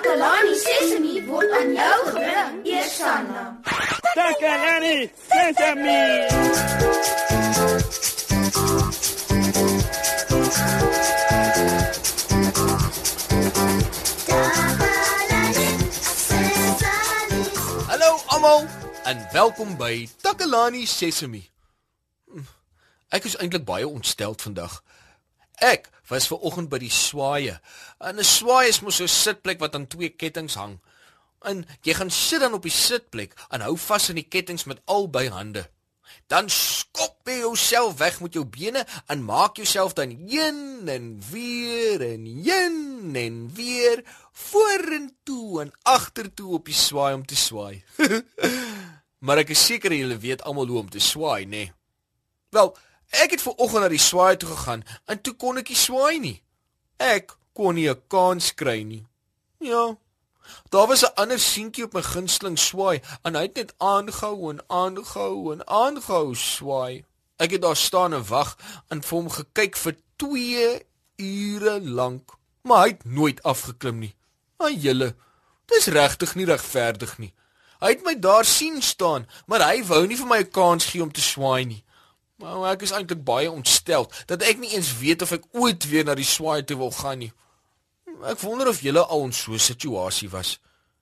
Takalani Sesemi word aan jou gebring, Eersanna. Takalani Sesemi. Hallo almal en welkom by Takalani Sesemi. Ek is eintlik baie ontstel vandag. Ek was ver oggend by die swaaye. En 'n swaai is mos so 'n sitplek wat aan twee kettinge hang. En jy gaan sit dan op die sitplek en hou vas aan die kettinge met albei hande. Dan skop jy jouself weg met jou bene en maak jouself dan heen en weer en heen en weer vorentoe en agtertoe op die swaai om te swaai. maar ek is seker julle weet almal hoe om te swaai, nê? Nee. Wel, ek het ver oggend na die swaai toe gegaan en toe kon ek nie swaai nie. Ek kon nie 'n kans kry nie. Ja. Daar was 'n ander seentjie op my gunsteling swaai en hy het net aangehou en aangehou en aangehou swaai. Ek het daar staan en wag en vir hom gekyk vir 2 ure lank, maar hy het nooit afgeklim nie. Ag julle, dis regtig nie regverdig nie. Hy het my daar sien staan, maar hy wou nie vir my 'n kans gee om te swaai nie. Maar ek is eintlik baie ontstel dat ek nie eens weet of ek ooit weer na die swaai toe wil gaan nie. Ek wonder of julle al in so 'n situasie was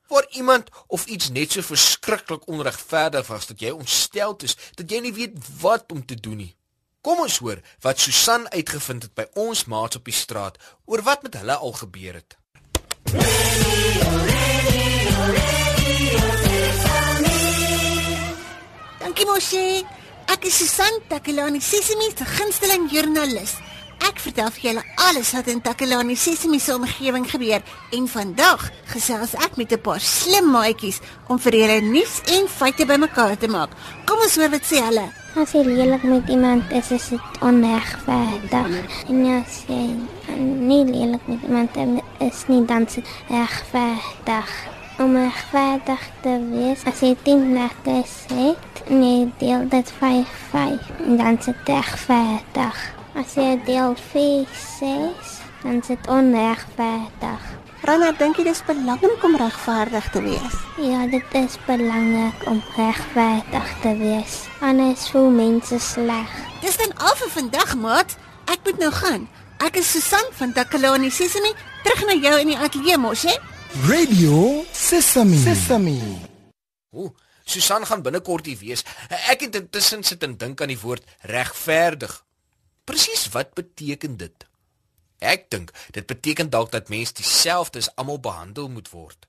waar iemand of iets net so verskriklik onregverdig was dat jy ontstel is dat jy nie weet wat om te doen nie. Kom ons hoor wat Susan uitgevind het by ons maats op die straat oor wat met hulle al gebeur het. Dankie mosie. Ek is Susan Takelani Sesimi se gunsteling joernalis. Ek vertel vir julle alles wat in Takelani Sesimi se omgewing gebeur en vandag gesels ek met 'n paar slim maatjies om vir julle nuus en feite bymekaar te maak. Kom ons hoor wat sê hulle. As jy lelik met iemand is, is dit onregverdig. En as jy nie lelik met iemand is nie, dan is dit regverdig. Om regverdig te wees, as jy 10 lekkers het, en jy deel dit 5-5, dan is dit regverdig. As jy deel 4-6, dan is dit onregverdig. Rana, dink jy dis belangrik om regverdig te wees? Ja, dit is belangrik om regverdig te wees. Anders voel mense sleg. Dis dan al vir vandag, maat. Ek moet nou gaan. Ek is Susan van Takelani Sesimi, terug na jou in die ateljee mos, hè? Radio Sesame. Sesame. Ooh, Susan gaan binnekort hier wees. Ek het intussen sit en dink aan die woord regverdig. Presies wat beteken dit? Ek dink dit beteken dalk dat mense dieselfde as almal behandel moet word.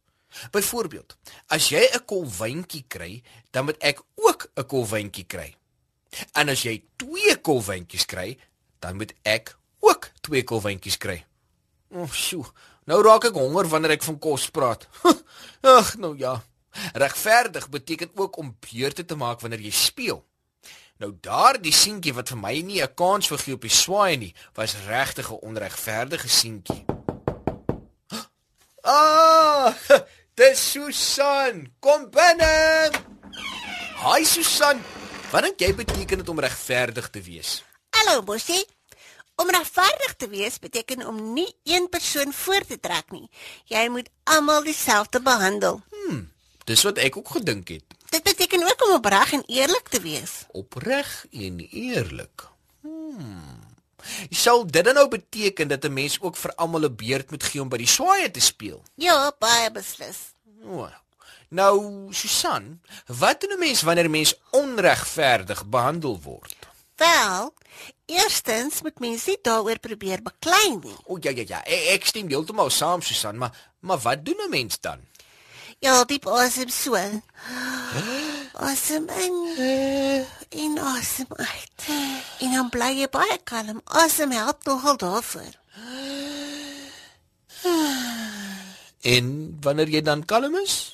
Byvoorbeeld, as jy 'n kolwyntjie kry, dan moet ek ook 'n kolwyntjie kry. En as jy twee kolwyntjies kry, dan moet ek ook twee kolwyntjies kry. O, oh, sjoe. Nou raak ek honger wanneer ek van kos praat. Ag, nou ja. Regverdig beteken ook om beurte te maak wanneer jy speel. Nou daardie seentjie wat vir my nie 'n kans vir gee op die swaai nie, was regtig 'n onregverdige seentjie. Ah, dis Susan. Kom binne. Hi Susan. Wat dink jy beteken dit om regverdig te wees? Hallo, Bosie. Om regverdig te wees beteken om nie een persoon voor te trek nie. Jy moet almal dieselfde behandel. Dis wat ek ook gedink het. Dit beteken ook om opreg en eerlik te wees. Opreg en eerlik. Hmm. Sal dit dan nou beteken dat 'n mens ook vir almal 'n beurt moet gee om by die swaaye te speel? Ja, baie beslis. O. Nou, Susan, wat doen 'n mens wanneer 'n mens onregverdig behandel word? Wel, eerstens moet mens nie daaroor probeer beklei nie. O ja ja ja, ek, ek stem heeltemal saam Susan, maar maar wat doen 'n mens dan? Ja, diep asem so. Asem in en asem uit. En dan bly jy baie kalm. Asem help nogal daarvoor. En wanneer jy dan kalm is?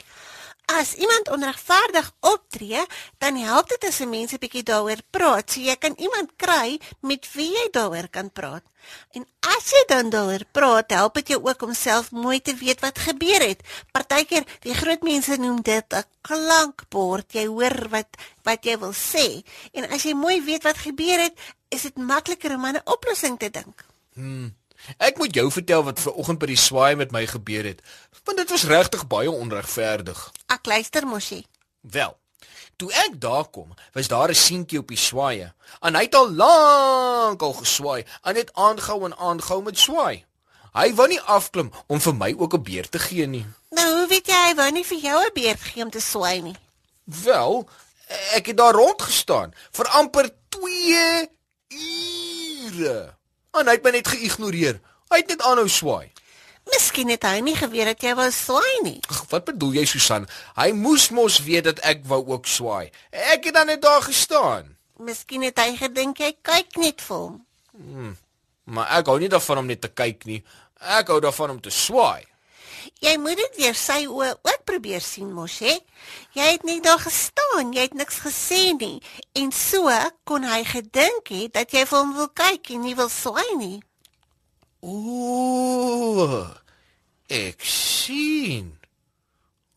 As iemand onregverdig optree, dan help dit as 'n mens 'n bietjie daaroor praat, so jy kan iemand kry met wie jy daaroor kan praat. En as jy dan daaroor praat, help dit jou ook om self mooi te weet wat gebeur het. Partykeer, die groot mense noem dit 'n klankbord. Jy hoor wat wat jy wil sê. En as jy mooi weet wat gebeur het, is dit makliker om aan 'n oplossing te dink. Hmm. Ek moet jou vertel wat vanoggend by die swaai met my gebeur het, want dit was regtig baie onregverdig. Ek luister mosie. Wel, toe ek daar kom, was daar 'n seentjie op die swaaie. En hy het al lank al geswaai en het aangehou en aangehou met swaai. Hy wou nie afklim om vir my ook 'n beer te gee nie. Nou, hoe weet jy hy wou nie vir jou 'n beer gee om te swaai nie? Wel, ek het daar rond gestaan vir amper 2 ure. En hy het my net geïgnoreer. Hy het net aanhou swaai. Miskien het hy nie geweet dat jy wou swaai nie. Ag, wat bedoel jy Susan? Hy moes mos weet dat ek wou ook swaai. Ek het dan net daar gestaan. Miskien het hy gedink jy kyk net vir hom. Maar ek hou nie daarvan om net te kyk nie. Ek hou daarvan om te swaai. Jy moet dit deur sy oë ook probeer sien mos, hè? Jy het net daar gestaan, jy het niks gesê nie en so kon hy gedink het dat jy vir hom wil kyk en nie wil swaai nie. Ooh. Ek sien.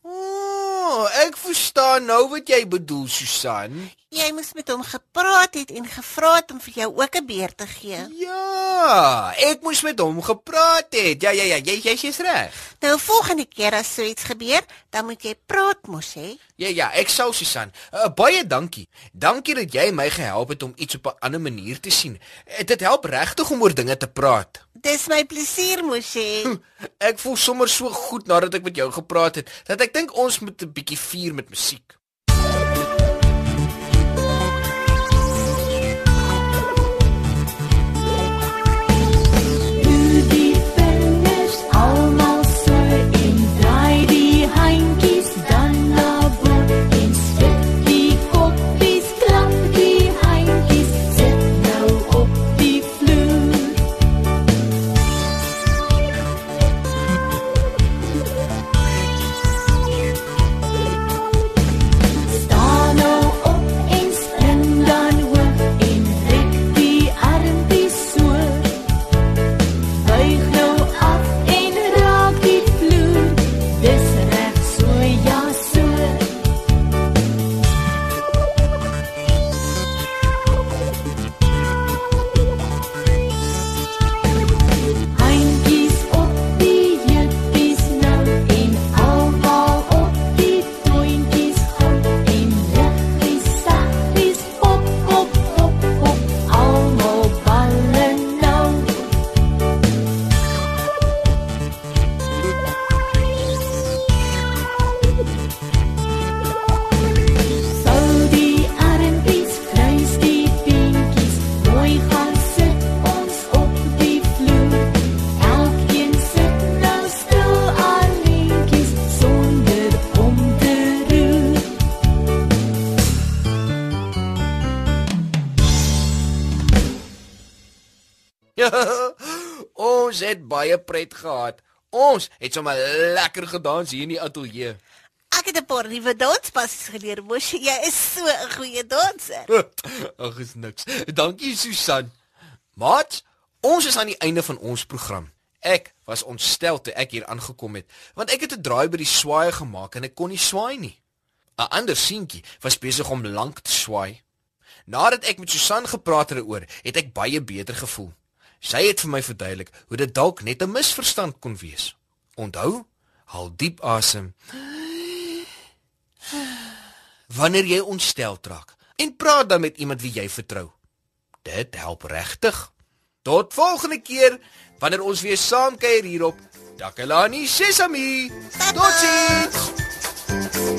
Ooh, ek verstaan nou wat jy bedoel, Susan. Jy moes met hom gepraat het en gevra het om vir jou ook 'n beer te gee. Ja, ek moes met hom gepraat het. Ja, ja, ja, jy jy jy's reg. Nou volgende keer as so iets gebeur, dan moet jy praat mos, hè? Ja, ja, ek sou Susan. Uh, baie dankie. Dankie dat jy my gehelp het om iets op 'n ander manier te sien. Uh, dit help regtig om oor dinge te praat. Dis my plesier mos, hè? Ek voel sommer so goed nadat ek met jou gepraat het dat ek dink ons moet 'n bietjie vier met musiek. Ja, ons het baie pret gehad. Ons het sommer lekker gedans hier in die ateljee. Ek het 'n paar nuwe danspassies geleer, mos. Jy is so 'n goeie danser. Ag, is niks. Dankie Susan. Mat, ons is aan die einde van ons program. Ek was ontstel toe ek hier aangekom het, want ek het 'n draai by die swaai gemaak en ek kon nie swaai nie. 'n Ander seentjie was besig om lank te swaai. Nadat ek met Susan gepraat het daaroor, het ek baie beter gevoel. Sy het vir my verduidelik hoe dit dalk net 'n misverstand kon wees. Onthou, haal diep asem wanneer jy ontstel raak en praat dan met iemand wie jy vertrou. Dit help regtig. Tot volgende keer wanneer ons weer saam kuier hierop Takalani Sesami. Totsiens.